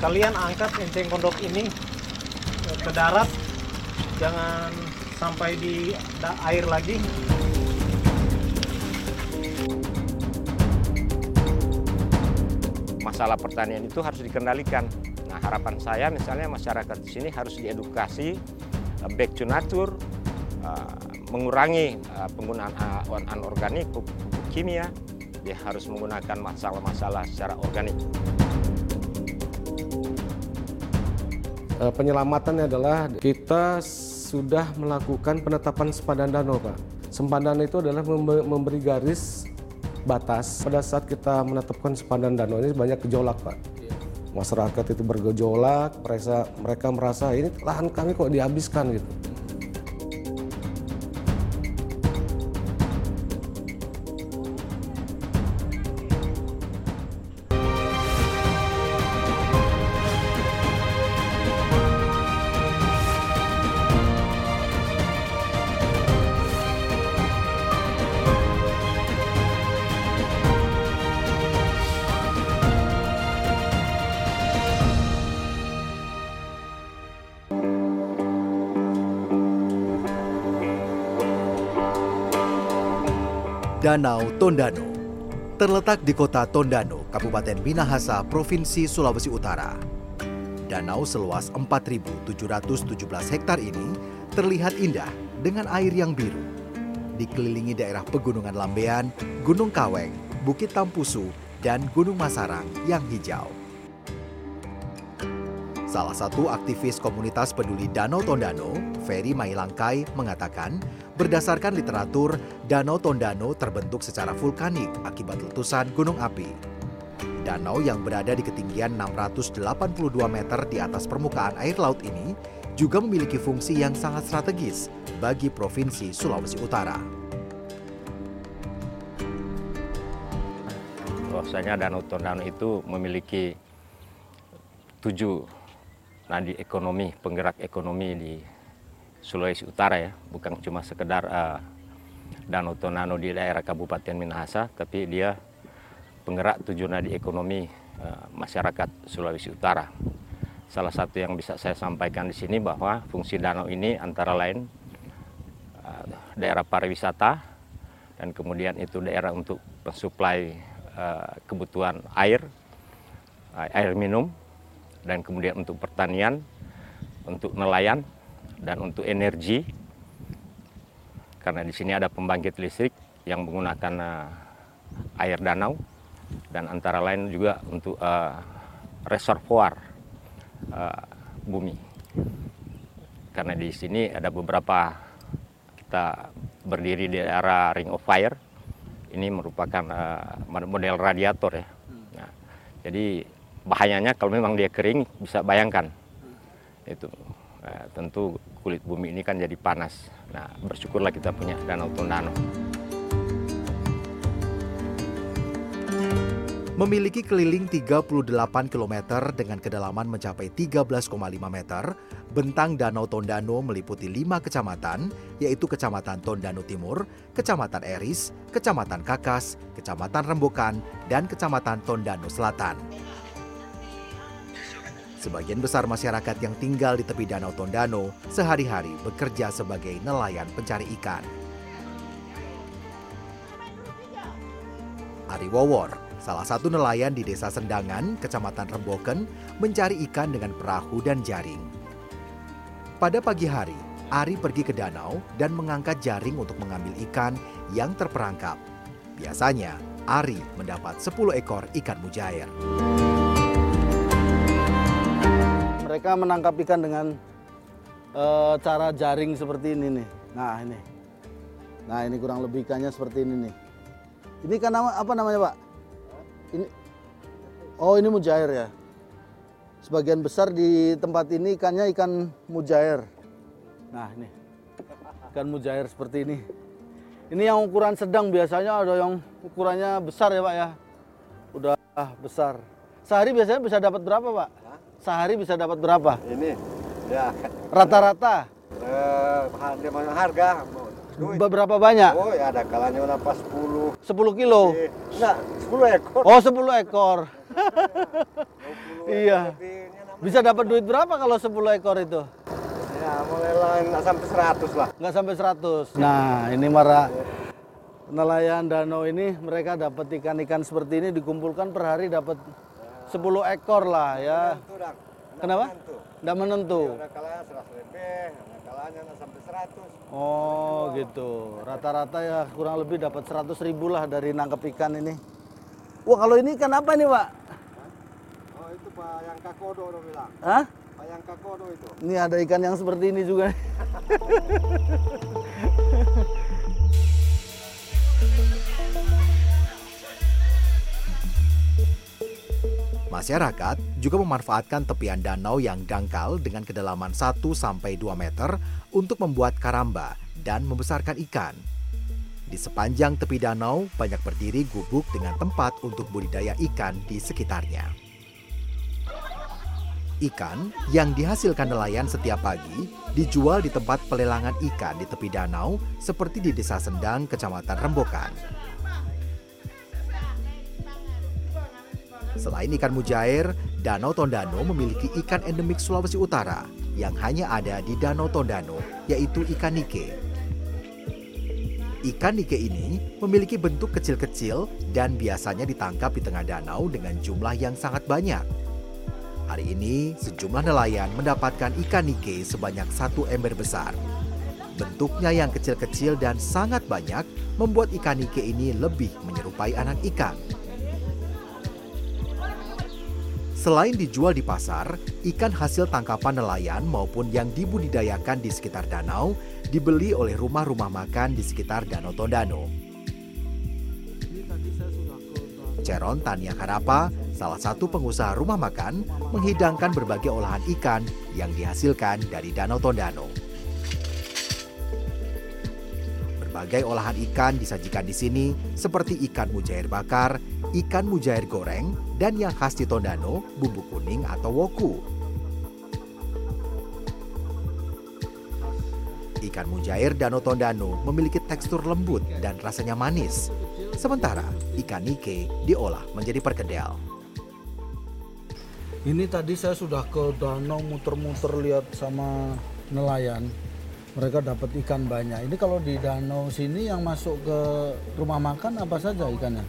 kalian angkat enceng gondok ini ke darat. Jangan sampai di air lagi. Masalah pertanian itu harus dikendalikan. Nah harapan saya misalnya masyarakat di sini harus diedukasi uh, back to nature uh, mengurangi uh, penggunaan anorganik pupuk kimia. Dia harus menggunakan masalah-masalah secara organik. Penyelamatannya adalah kita sudah melakukan penetapan sempadan danau, Pak. Sempadan itu adalah memberi garis batas. Pada saat kita menetapkan sempadan danau ini banyak gejolak, Pak. Masyarakat itu bergejolak, mereka mereka merasa ini lahan kami kok dihabiskan gitu. Danau Tondano terletak di kota Tondano, Kabupaten Minahasa, Provinsi Sulawesi Utara. Danau seluas 4.717 hektar ini terlihat indah dengan air yang biru. Dikelilingi daerah pegunungan Lambean, Gunung Kaweng, Bukit Tampusu, dan Gunung Masarang yang hijau. Salah satu aktivis komunitas peduli Danau Tondano, Ferry Mailangkai, mengatakan Berdasarkan literatur, Danau Tondano terbentuk secara vulkanik akibat letusan gunung api. Danau yang berada di ketinggian 682 meter di atas permukaan air laut ini juga memiliki fungsi yang sangat strategis bagi Provinsi Sulawesi Utara. Bahwasanya Danau Tondano itu memiliki tujuh nadi ekonomi, penggerak ekonomi di Sulawesi Utara ya, bukan cuma sekedar uh, Danau Tonano di daerah Kabupaten Minahasa, tapi dia penggerak tujuh nadi ekonomi uh, masyarakat Sulawesi Utara. Salah satu yang bisa saya sampaikan di sini bahwa fungsi danau ini antara lain uh, daerah pariwisata dan kemudian itu daerah untuk mensuplai uh, kebutuhan air, air minum, dan kemudian untuk pertanian, untuk nelayan, dan untuk energi karena di sini ada pembangkit listrik yang menggunakan uh, air danau. Dan antara lain juga untuk uh, reservoir uh, bumi. Karena di sini ada beberapa kita berdiri di daerah ring of fire. Ini merupakan uh, model radiator ya. Nah, jadi bahayanya kalau memang dia kering bisa bayangkan. Itu Nah, tentu kulit bumi ini kan jadi panas. Nah, bersyukurlah kita punya Danau Tondano. Memiliki keliling 38 km dengan kedalaman mencapai 13,5 meter, bentang Danau Tondano meliputi lima kecamatan, yaitu Kecamatan Tondano Timur, Kecamatan Eris, Kecamatan Kakas, Kecamatan Rembukan, dan Kecamatan Tondano Selatan. Sebagian besar masyarakat yang tinggal di tepi Danau Tondano sehari-hari bekerja sebagai nelayan pencari ikan. Ari Wowor, salah satu nelayan di Desa Sendangan, Kecamatan Remboken, mencari ikan dengan perahu dan jaring. Pada pagi hari, Ari pergi ke danau dan mengangkat jaring untuk mengambil ikan yang terperangkap. Biasanya, Ari mendapat 10 ekor ikan mujair. Mereka menangkap ikan dengan uh, cara jaring seperti ini nih. Nah ini, nah ini kurang lebih ikannya seperti ini nih. Ini kan nama apa namanya pak? Ini, oh ini mujair ya. Sebagian besar di tempat ini ikannya ikan mujair. Nah ini, ikan mujair seperti ini. Ini yang ukuran sedang biasanya ada yang ukurannya besar ya pak ya. Udah besar. Sehari biasanya bisa dapat berapa pak? Sehari bisa dapat berapa? Ini ya rata-rata. Eh, harga duit. Berapa banyak? Oh ya ada kalanya berapa 10. 10 kilo? Enggak, 10 ekor. Oh 10 ekor. iya. Bisa dapat duit berapa kalau 10 ekor itu? Ya mulai lah nggak sampai 100 lah. Nggak sampai 100. Nah, ini para nelayan danau ini mereka dapat ikan-ikan seperti ini dikumpulkan per hari dapat 10 ekor lah ya. Kenapa? Nggak menentu. Ada kalanya 100 lebih, ada kalanya nggak sampai 100. Oh gitu. Rata-rata ya kurang lebih dapat 100 ribu lah dari nangkep ikan ini. Wah kalau ini ikan apa nih pak? Oh itu Pak yang kakodo orang bilang. Hah? Pak yang kakodo itu. Ini ada ikan yang seperti ini juga. Masyarakat juga memanfaatkan tepian danau yang dangkal dengan kedalaman 1 sampai 2 meter untuk membuat karamba dan membesarkan ikan. Di sepanjang tepi danau banyak berdiri gubuk dengan tempat untuk budidaya ikan di sekitarnya. Ikan yang dihasilkan nelayan setiap pagi dijual di tempat pelelangan ikan di tepi danau seperti di Desa Sendang, Kecamatan Rembokan. Selain ikan mujair, Danau Tondano memiliki ikan endemik Sulawesi Utara yang hanya ada di Danau Tondano, yaitu ikan nike. Ikan nike ini memiliki bentuk kecil-kecil dan biasanya ditangkap di tengah danau dengan jumlah yang sangat banyak. Hari ini, sejumlah nelayan mendapatkan ikan nike sebanyak satu ember besar. Bentuknya yang kecil-kecil dan sangat banyak membuat ikan nike ini lebih menyerupai anak ikan. Selain dijual di pasar, ikan hasil tangkapan nelayan maupun yang dibudidayakan di sekitar danau dibeli oleh rumah-rumah makan di sekitar Danau Tondano. Ceron Tania Karapa, salah satu pengusaha rumah makan, menghidangkan berbagai olahan ikan yang dihasilkan dari Danau Tondano. Berbagai olahan ikan disajikan di sini seperti ikan mujair bakar, ikan mujair goreng, dan yang khas di Tondano, bumbu kuning atau woku. Ikan mujair Danau Tondano memiliki tekstur lembut dan rasanya manis. Sementara ikan nike diolah menjadi perkedel. Ini tadi saya sudah ke danau muter-muter lihat sama nelayan. Mereka dapat ikan banyak. Ini kalau di danau sini yang masuk ke rumah makan apa saja ikannya?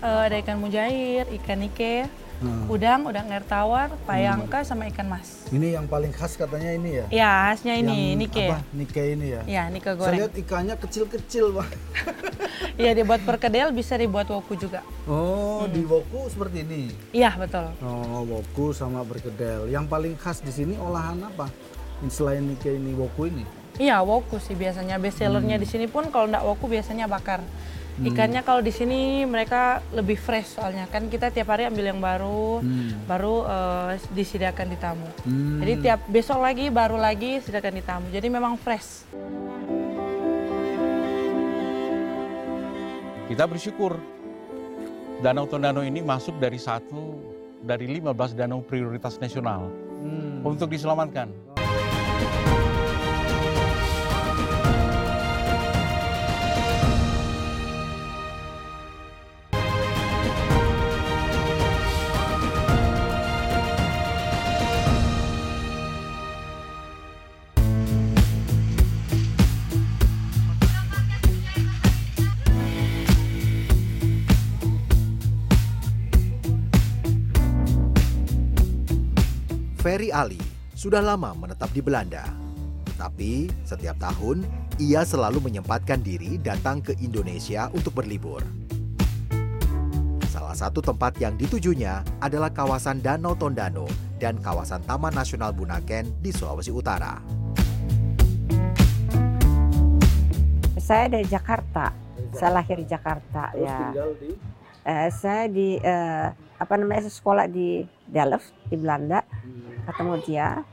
Eh, ada ikan mujair, ikan nike, Hmm. udang, udang air tawar, payangka, sama ikan mas. Ini yang paling khas katanya ini ya? Ya, khasnya ini, Yang nike. Apa? Nike ini ya? Ya, nike Saya goreng. lihat ikannya kecil-kecil, Pak. Iya, dibuat perkedel, bisa dibuat woku juga. Oh, di woku seperti ini. Iya, betul. Oh, woku sama berkedel. Yang paling khas di sini olahan apa? Selain nike ini woku ini. Iya, woku sih biasanya. Best sellernya di sini pun kalau nggak woku biasanya bakar. Ikannya kalau di sini mereka lebih fresh soalnya kan kita tiap hari ambil yang baru, baru eh, disediakan di tamu. Hmm. Jadi tiap besok lagi baru lagi sediakan di tamu. Jadi memang fresh. Kita bersyukur Danau Tondano ini masuk dari satu dari 15 danau prioritas nasional Hmm. untuk diselamatkan. Ferry sudah lama menetap di Belanda. Tetapi setiap tahun ia selalu menyempatkan diri datang ke Indonesia untuk berlibur. Salah satu tempat yang ditujunya adalah kawasan Danau Tondano dan kawasan Taman Nasional Bunaken di Sulawesi Utara. Saya dari Jakarta. Saya lahir di Jakarta Terus ya. tinggal di Eh, saya di eh, apa namanya saya sekolah di Delft di Belanda. Ketemu dia.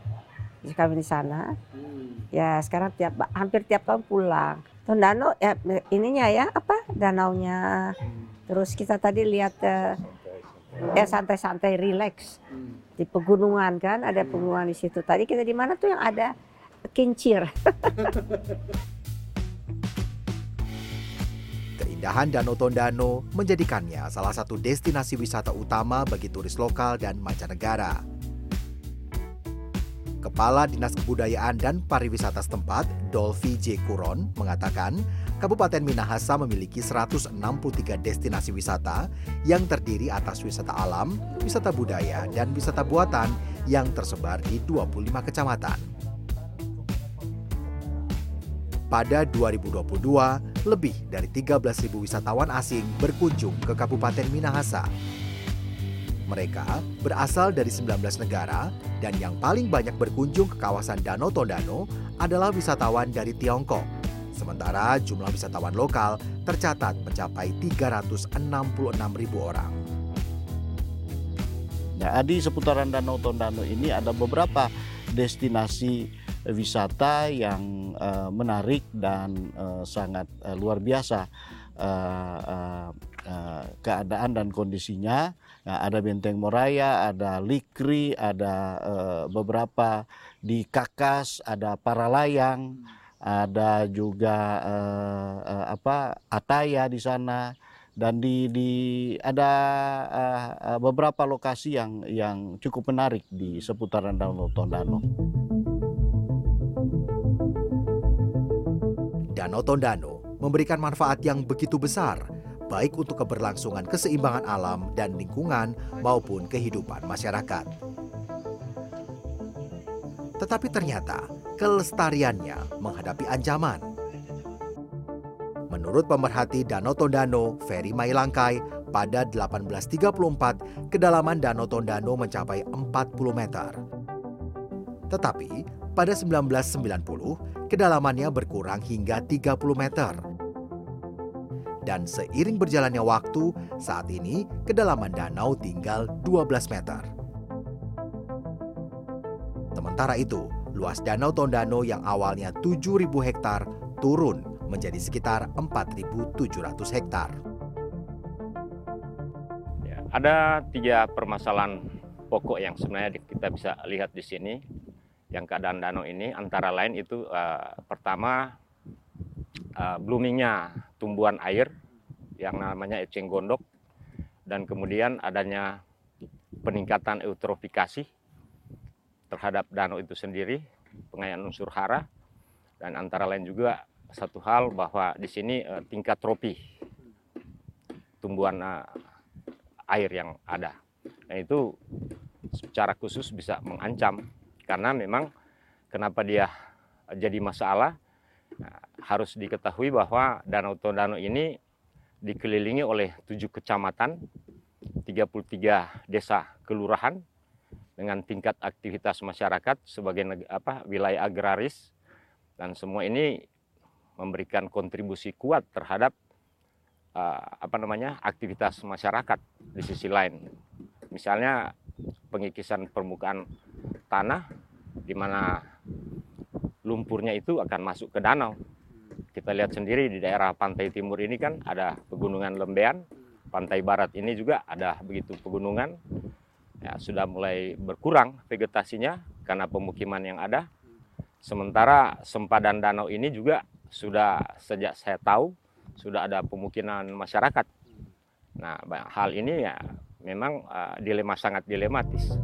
Kami di sana. Hmm. Ya sekarang tiap hampir tiap tahun pulang. Tondano ya ininya ya apa danaunya. Terus kita tadi lihat eh, ya santai-santai relax Hmm. di pegunungan kan ada pegunungan di situ. Tadi kita di mana tuh yang ada kincir. Keindahan Danau Tondano menjadikannya salah satu destinasi wisata utama bagi turis lokal dan mancanegara. Kepala Dinas Kebudayaan dan Pariwisata setempat, Dolvi J. Kuron, mengatakan Kabupaten Minahasa memiliki 163 destinasi wisata yang terdiri atas wisata alam, wisata budaya, dan wisata buatan yang tersebar di 25 kecamatan. Pada 2022, lebih dari 13.000 wisatawan asing berkunjung ke Kabupaten Minahasa. Mereka berasal dari 19 negara dan yang paling banyak berkunjung ke kawasan Danau Tondano adalah wisatawan dari Tiongkok. Sementara jumlah wisatawan lokal tercatat mencapai 366 ribu orang. Nah, di seputaran Danau Tondano ini ada beberapa destinasi wisata yang uh, menarik dan uh, sangat uh, luar biasa uh, uh, uh, keadaan dan kondisinya. Nah, ada Benteng Moraya, ada Likri, ada uh, beberapa di Kakas, ada Paralayang, ada juga uh, uh, apa Ataya di sana dan di, di ada beberapa lokasi yang yang cukup menarik di seputaran Danau Tondano. Danau Tondano memberikan manfaat yang begitu besar baik untuk keberlangsungan keseimbangan alam dan lingkungan maupun kehidupan masyarakat. Tetapi ternyata kelestariannya menghadapi ancaman. Menurut pemerhati Danau Tondano, Ferry Mailangkai, pada 1834 kedalaman Danau Tondano mencapai 40 meter. Tetapi pada 1990 kedalamannya berkurang hingga 30 meter dan seiring berjalannya waktu, saat ini kedalaman danau tinggal 12 meter. Sementara itu, luas Danau Tondano yang awalnya 7.000 hektar turun menjadi sekitar 4.700 hektar. Ya, ada tiga permasalahan pokok yang sebenarnya kita bisa lihat di sini. Yang keadaan danau ini antara lain itu uh, pertama uh, bloomingnya tumbuhan air yang namanya eceng gondok dan kemudian adanya peningkatan eutrofikasi terhadap danau itu sendiri, pengayaan unsur hara dan antara lain juga satu hal bahwa di sini uh, tingkat tropi tumbuhan uh, air yang ada. Dan itu secara khusus bisa mengancam karena memang kenapa dia jadi masalah nah, harus diketahui bahwa Danau Tondano ini dikelilingi oleh tujuh kecamatan, 33 desa kelurahan dengan tingkat aktivitas masyarakat sebagai apa, wilayah agraris dan semua ini memberikan kontribusi kuat terhadap uh, apa namanya aktivitas masyarakat di sisi lain. Misalnya pengikisan permukaan tanah di mana lumpurnya itu akan masuk ke danau. Kita lihat sendiri di daerah pantai timur ini kan ada pegunungan Lembean, pantai barat ini juga ada begitu pegunungan. Ya, sudah mulai berkurang vegetasinya karena pemukiman yang ada. Sementara sempadan danau ini juga sudah sejak saya tahu sudah ada pemukiman masyarakat. Nah, hal ini ya memang uh, dilema sangat dilematis.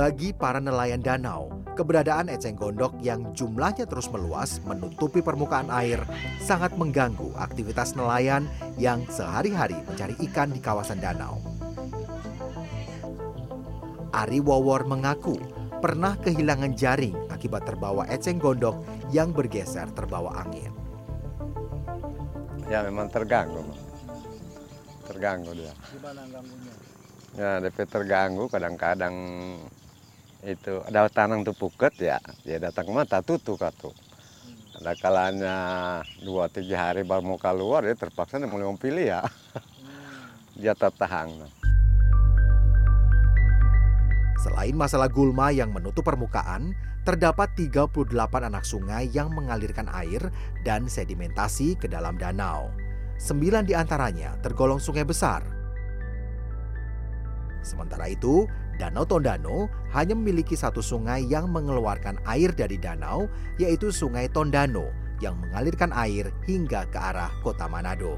Bagi para nelayan danau, keberadaan eceng gondok yang jumlahnya terus meluas menutupi permukaan air sangat mengganggu aktivitas nelayan yang sehari-hari mencari ikan di kawasan danau. Ari Wawor mengaku pernah kehilangan jaring akibat terbawa eceng gondok yang bergeser terbawa angin. Ya memang terganggu. Terganggu dia. Gimana ganggunya? Ya, DP terganggu kadang-kadang itu ada tanang tuh puket ya. Dia datang ke mata tutup katu. Ada kalanya dua tiga hari baru mau keluar dia terpaksa dia mulai pilih ya. Dia tertahan. Selain masalah gulma yang menutup permukaan, terdapat 38 anak sungai yang mengalirkan air dan sedimentasi ke dalam danau. Sembilan di antaranya tergolong sungai besar. Sementara itu, Danau Tondano hanya memiliki satu sungai yang mengeluarkan air dari danau, yaitu Sungai Tondano yang mengalirkan air hingga ke arah kota Manado.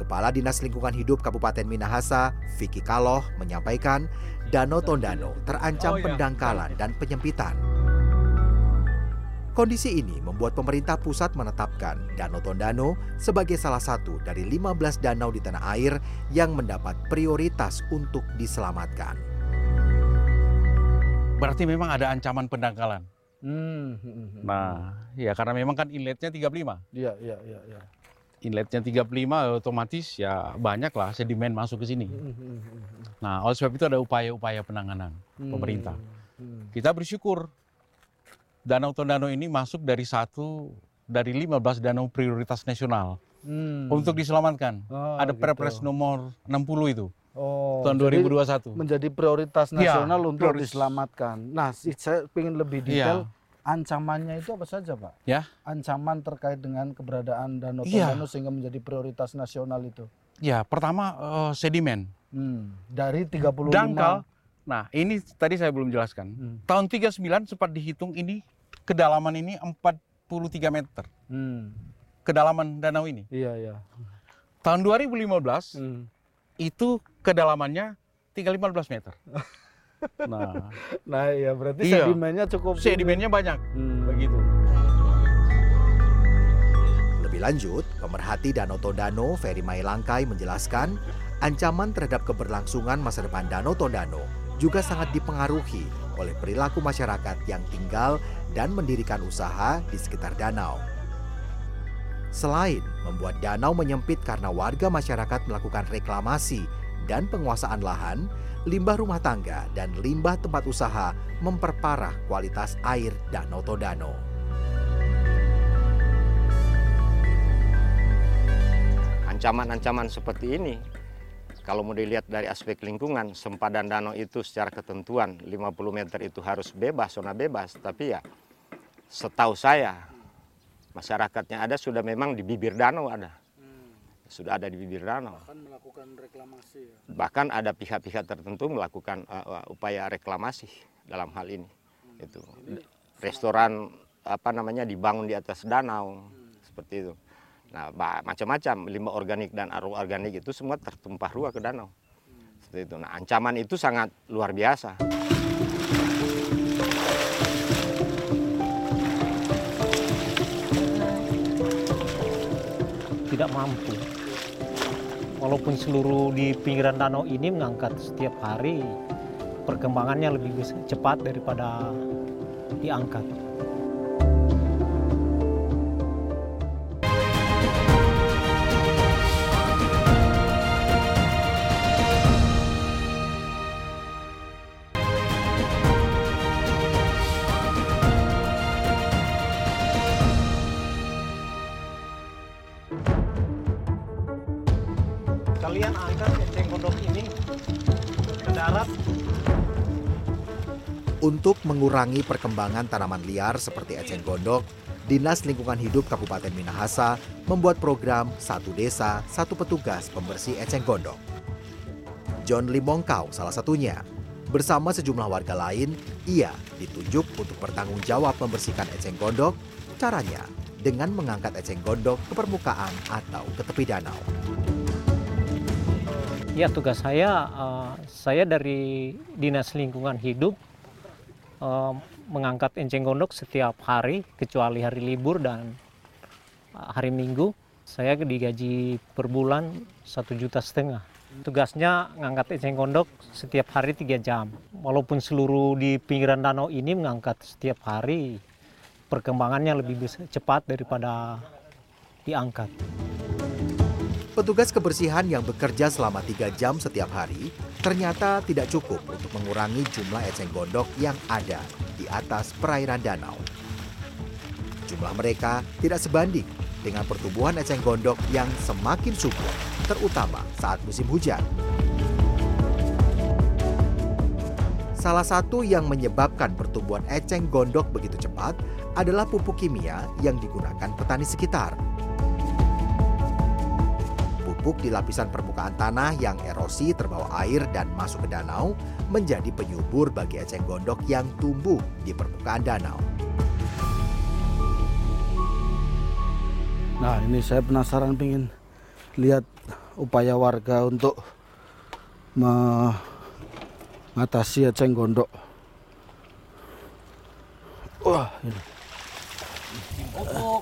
Kepala Dinas Lingkungan Hidup Kabupaten Minahasa, Vicky Kaloh, menyampaikan Danau Tondano terancam pendangkalan dan penyempitan. Kondisi ini membuat pemerintah pusat menetapkan Danau Tondano sebagai salah satu dari 15 danau di tanah air yang mendapat prioritas untuk diselamatkan. Berarti memang ada ancaman pendangkalan. Hmm, hmm, hmm, hmm. Nah, ya karena memang kan inletnya 35. Iya, iya, iya, iya. Inletnya 35 otomatis ya banyak lah sedimen masuk ke sini. Nah, oleh sebab itu ada upaya-upaya penanganan Hmm, pemerintah. hmm. Kita bersyukur Danau Tondano ini masuk dari satu dari 15 danau prioritas nasional Hmm. untuk diselamatkan. Oh, ada gitu. Perpres nomor 60 itu Oh, tahun jadi 2021. menjadi prioritas Iya, nasional untuk prioritas. diselamatkan. Nah, saya ingin lebih detail. Iya. Ancamannya itu apa saja, Pak? Ya. Ancaman terkait dengan keberadaan Danau Iya. Tondano sehingga menjadi prioritas nasional itu. Ya, pertama eh, sedimen. Hmm. Dari 35 Dangkal. Nah, ini tadi saya belum jelaskan. Hmm. Tahun 39 sempat dihitung ini kedalaman ini 43 meter. Hmm. Kedalaman danau ini. Iya, iya. Tahun 2015 Hmm. itu kedalamannya tinggal 15 meter. Nah, Nah, iya berarti Iya. sedimennya cukup sedimennya banyak Hmm. begitu. Lebih lanjut, pemerhati Danau Tondano, Ferry Mailangkai menjelaskan, ancaman terhadap keberlangsungan masa depan Danau Tondano juga sangat dipengaruhi oleh perilaku masyarakat yang tinggal dan mendirikan usaha di sekitar danau. Selain membuat danau menyempit karena warga masyarakat melakukan reklamasi dan penguasaan lahan, limbah rumah tangga dan limbah tempat usaha memperparah kualitas air Danau Tondano. Ancaman-ancaman seperti ini, kalau mau dilihat dari aspek lingkungan, sempadan danau itu secara ketentuan 50 meter itu harus bebas, zona bebas. Tapi ya setahu saya, masyarakatnya ada sudah memang di bibir danau ada. Sudah ada di bibir danau. Kan melakukan reklamasi ya. Bahkan ada pihak-pihak tertentu melakukan uh, upaya reklamasi dalam hal ini. Itu restoran apa namanya dibangun di atas danau seperti itu. Nah, macam-macam limbah organik dan aroma organik itu semua tertumpah ruah ke danau. Seperti itu. Nah, ancaman itu sangat luar biasa. tidak mampu. Walaupun seluruh di pinggiran danau ini mengangkat setiap hari, perkembangannya lebih cepat daripada diangkat. Mengurangi perkembangan tanaman liar seperti eceng gondok, Dinas Lingkungan Hidup Kabupaten Minahasa membuat program Satu Desa, Satu Petugas Pembersih Eceng Gondok. John Limongkau salah satunya. Bersama sejumlah warga lain, ia ditunjuk untuk bertanggung jawab membersihkan eceng gondok. Caranya dengan mengangkat eceng gondok ke permukaan atau ke tepi danau. Ya tugas saya, eh, saya dari Dinas Lingkungan Hidup eh, mengangkat enceng gondok setiap hari kecuali hari libur dan eh, hari Minggu. Saya digaji per bulan satu juta setengah. Tugasnya ngangkat eceng gondok setiap hari tiga jam. Walaupun seluruh di pinggiran danau ini mengangkat setiap hari, perkembangannya lebih cepat daripada diangkat. Petugas kebersihan yang bekerja selama tiga jam setiap hari ternyata tidak cukup untuk mengurangi jumlah eceng gondok yang ada di atas perairan danau. Jumlah mereka tidak sebanding dengan pertumbuhan eceng gondok yang semakin subur, terutama saat musim hujan. Salah satu yang menyebabkan pertumbuhan eceng gondok begitu cepat adalah pupuk kimia yang digunakan petani sekitar. Pupuk di lapisan permukaan tanah yang erosi terbawa air dan masuk ke danau menjadi penyubur bagi eceng gondok yang tumbuh di permukaan danau. Nah ini saya penasaran pengen lihat upaya warga untuk mengatasi eceng gondok. Wah, ini. Oh,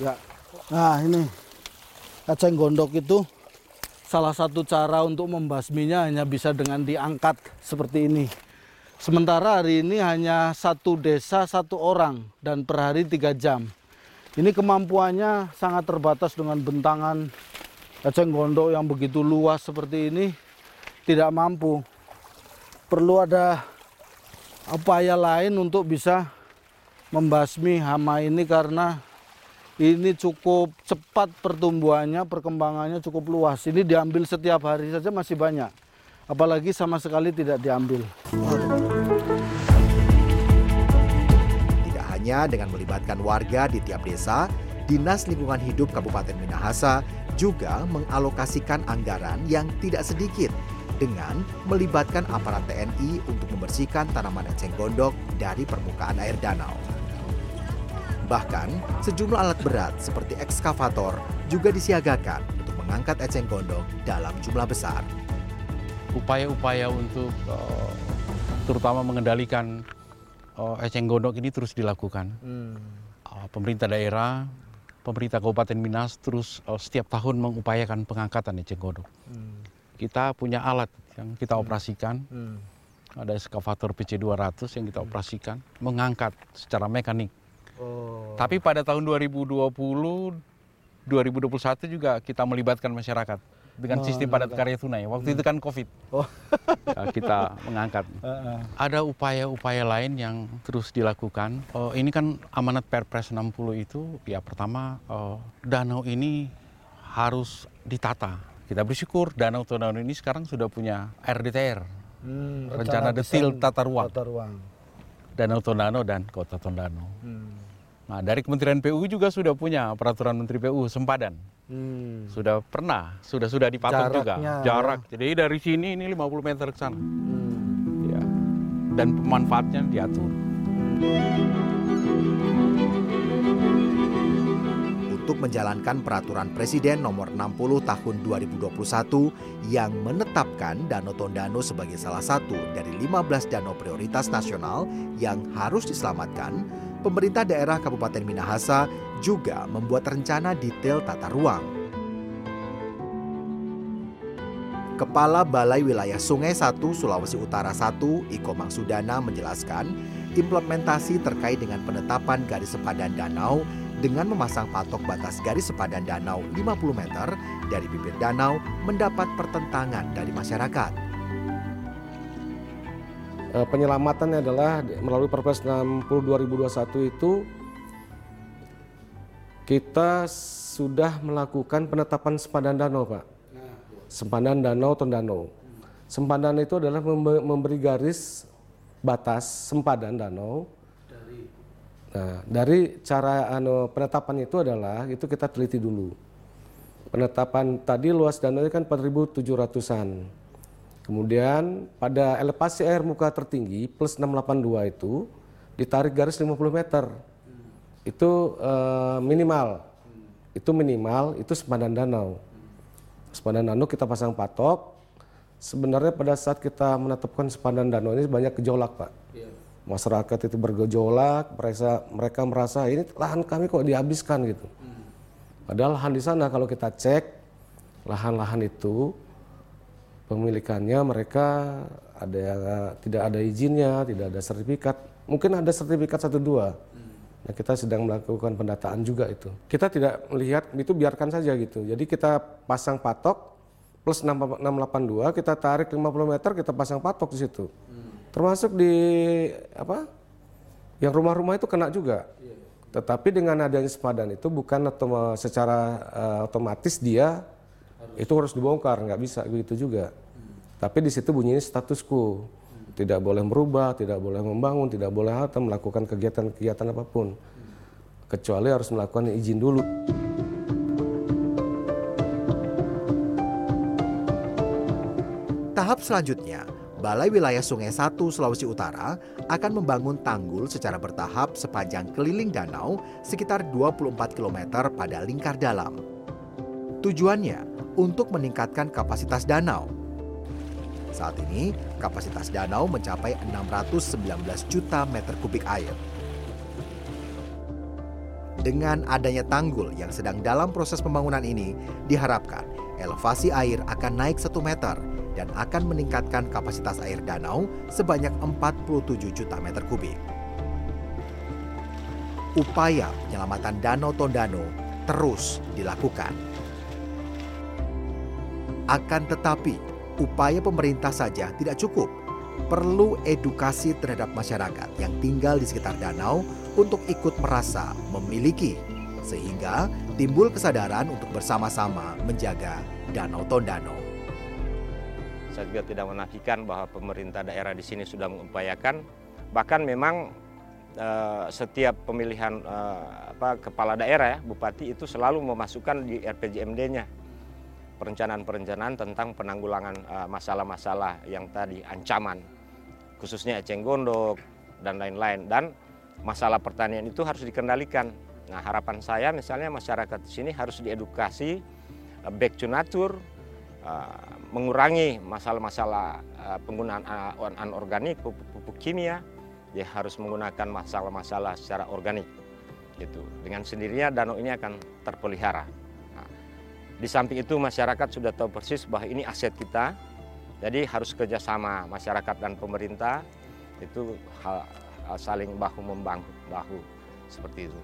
ya. Nah, ini eceng gondok itu salah satu cara untuk membasminya hanya bisa dengan diangkat seperti ini. Sementara hari ini hanya satu desa satu orang dan per hari tiga jam. Ini kemampuannya sangat terbatas dengan bentangan eceng gondok yang begitu luas seperti ini tidak mampu. Perlu ada upaya lain untuk bisa membasmi hama ini karena ini cukup cepat pertumbuhannya, perkembangannya cukup luas. Ini diambil setiap hari saja masih banyak. Apalagi sama sekali tidak diambil. Tidak hanya dengan melibatkan warga di tiap desa, Dinas Lingkungan Hidup Kabupaten Minahasa juga mengalokasikan anggaran yang tidak sedikit dengan melibatkan aparat TNI untuk membersihkan tanaman eceng gondok dari permukaan air danau. Bahkan, sejumlah alat berat seperti ekskavator juga disiagakan untuk mengangkat eceng gondok dalam jumlah besar. Upaya-upaya untuk uh, terutama mengendalikan uh, eceng gondok ini terus dilakukan. Hmm. Uh, pemerintah daerah, pemerintah Kabupaten Minas terus uh, setiap tahun mengupayakan pengangkatan eceng gondok. Hmm. Kita punya alat yang kita hmm. operasikan. Hmm. Ada eskavator PC 200 yang kita operasikan, mengangkat secara mekanik Oh. Tapi pada tahun 2020, 2021 juga kita melibatkan masyarakat dengan oh, sistem padat karya tunai. Waktu hmm. itu kan COVID. Oh. ya, kita mengangkat. Uh, uh. Ada upaya-upaya lain yang terus dilakukan. Oh, ini kan amanat Perpres 60 itu ya pertama oh, danau ini harus ditata. Kita bersyukur danau Tondano ini sekarang sudah punya RDTR. Hmm, rencana, rencana detil tata ruang. Tata ruang. Danau Tondano dan Kota Tondano. Hmm. Nah, dari Kementerian PU juga sudah punya peraturan Menteri PU sempadan. Hmm. Sudah pernah, sudah sudah dipatok juga jarak. Jadi dari sini ini 50 meter ke sana. Hmm. Ya. Dan pemanfaatnya diatur. Untuk menjalankan peraturan Presiden nomor 60 tahun 2021 yang menetapkan Danau Tondano sebagai salah satu dari 15 danau prioritas nasional yang harus diselamatkan, pemerintah daerah Kabupaten Minahasa juga membuat rencana detail tata ruang. Kepala Balai Wilayah Sungai 1 Sulawesi Utara 1, Iko Mangsudana menjelaskan, implementasi terkait dengan penetapan garis sepadan danau dengan memasang patok batas garis sepadan danau 50 meter dari bibir danau mendapat pertentangan dari masyarakat. Eh, penyelamatannya adalah melalui Perpres 60 2021 itu kita sudah melakukan penetapan sempadan danau, Pak. Sempadan danau Tondano. Sempadan itu adalah memberi garis batas sempadan danau. Nah, dari cara anu, penetapan itu adalah itu kita teliti dulu. Penetapan tadi luas danau kan 4.700-an. Kemudian pada elevasi air muka tertinggi plus 682 itu ditarik garis 50 meter. Itu uh, minimal. Itu minimal, itu sepadan danau. Sepadan danau kita pasang patok. Sebenarnya pada saat kita menetapkan sepadan danau ini banyak gejolak, Pak. Iya. Masyarakat itu bergejolak, mereka mereka merasa ini lahan kami kok dihabiskan gitu. Hmm. Padahal lahan di sana kalau kita cek lahan-lahan itu pemilikannya mereka ada tidak ada izinnya, tidak ada sertifikat. Mungkin ada sertifikat satu dua. Nah, kita sedang melakukan pendataan juga itu. Kita tidak melihat itu biarkan saja gitu. Jadi kita pasang patok plus 682, kita tarik 50 meter, kita pasang patok di situ. Termasuk di apa? Yang rumah-rumah itu kena juga. Tetapi dengan adanya sepadan itu bukan atau secara uh, otomatis dia itu harus dibongkar nggak bisa begitu juga hmm. tapi di situ bunyinya status quo hmm. tidak boleh merubah tidak boleh membangun tidak boleh atau melakukan kegiatan-kegiatan apa pun hmm. kecuali harus melakukan izin dulu tahap selanjutnya Balai Wilayah Sungai 1 Sulawesi Utara akan membangun tanggul secara bertahap sepanjang keliling danau sekitar 24 km pada lingkar dalam. Tujuannya untuk meningkatkan kapasitas danau. Saat ini, kapasitas danau mencapai 619 juta meter kubik air. Dengan adanya tanggul yang sedang dalam proses pembangunan ini, diharapkan elevasi air akan naik 1 meter dan akan meningkatkan kapasitas air danau sebanyak 47 juta meter kubik. Upaya penyelamatan Danau Tondano terus dilakukan. Akan tetapi, upaya pemerintah saja tidak cukup. Perlu edukasi terhadap masyarakat yang tinggal di sekitar danau untuk ikut merasa memiliki, sehingga timbul kesadaran untuk bersama-sama menjaga Danau Tondano. Saya juga tidak menafikan bahwa pemerintah daerah di sini sudah mengupayakan, bahkan memang eh, setiap pemilihan eh, apa, kepala daerah ya, bupati itu selalu memasukkan di RPJMD-nya perencanaan-perencanaan tentang penanggulangan eh, masalah-masalah yang tadi ancaman khususnya eceng gondok dan lain-lain dan masalah pertanian itu harus dikendalikan. Nah, harapan saya misalnya masyarakat di sini harus diedukasi eh, back to nature eh, mengurangi masalah-masalah penggunaan anorganik pupuk-pupuk kimia ya harus menggunakan masalah-masalah secara organik gitu. Dengan sendirinya danau ini akan terpelihara. Di samping itu masyarakat sudah tahu persis bahwa ini aset kita, jadi harus kerjasama masyarakat dan pemerintah itu hal, hal saling bahu membahu bahu seperti itu.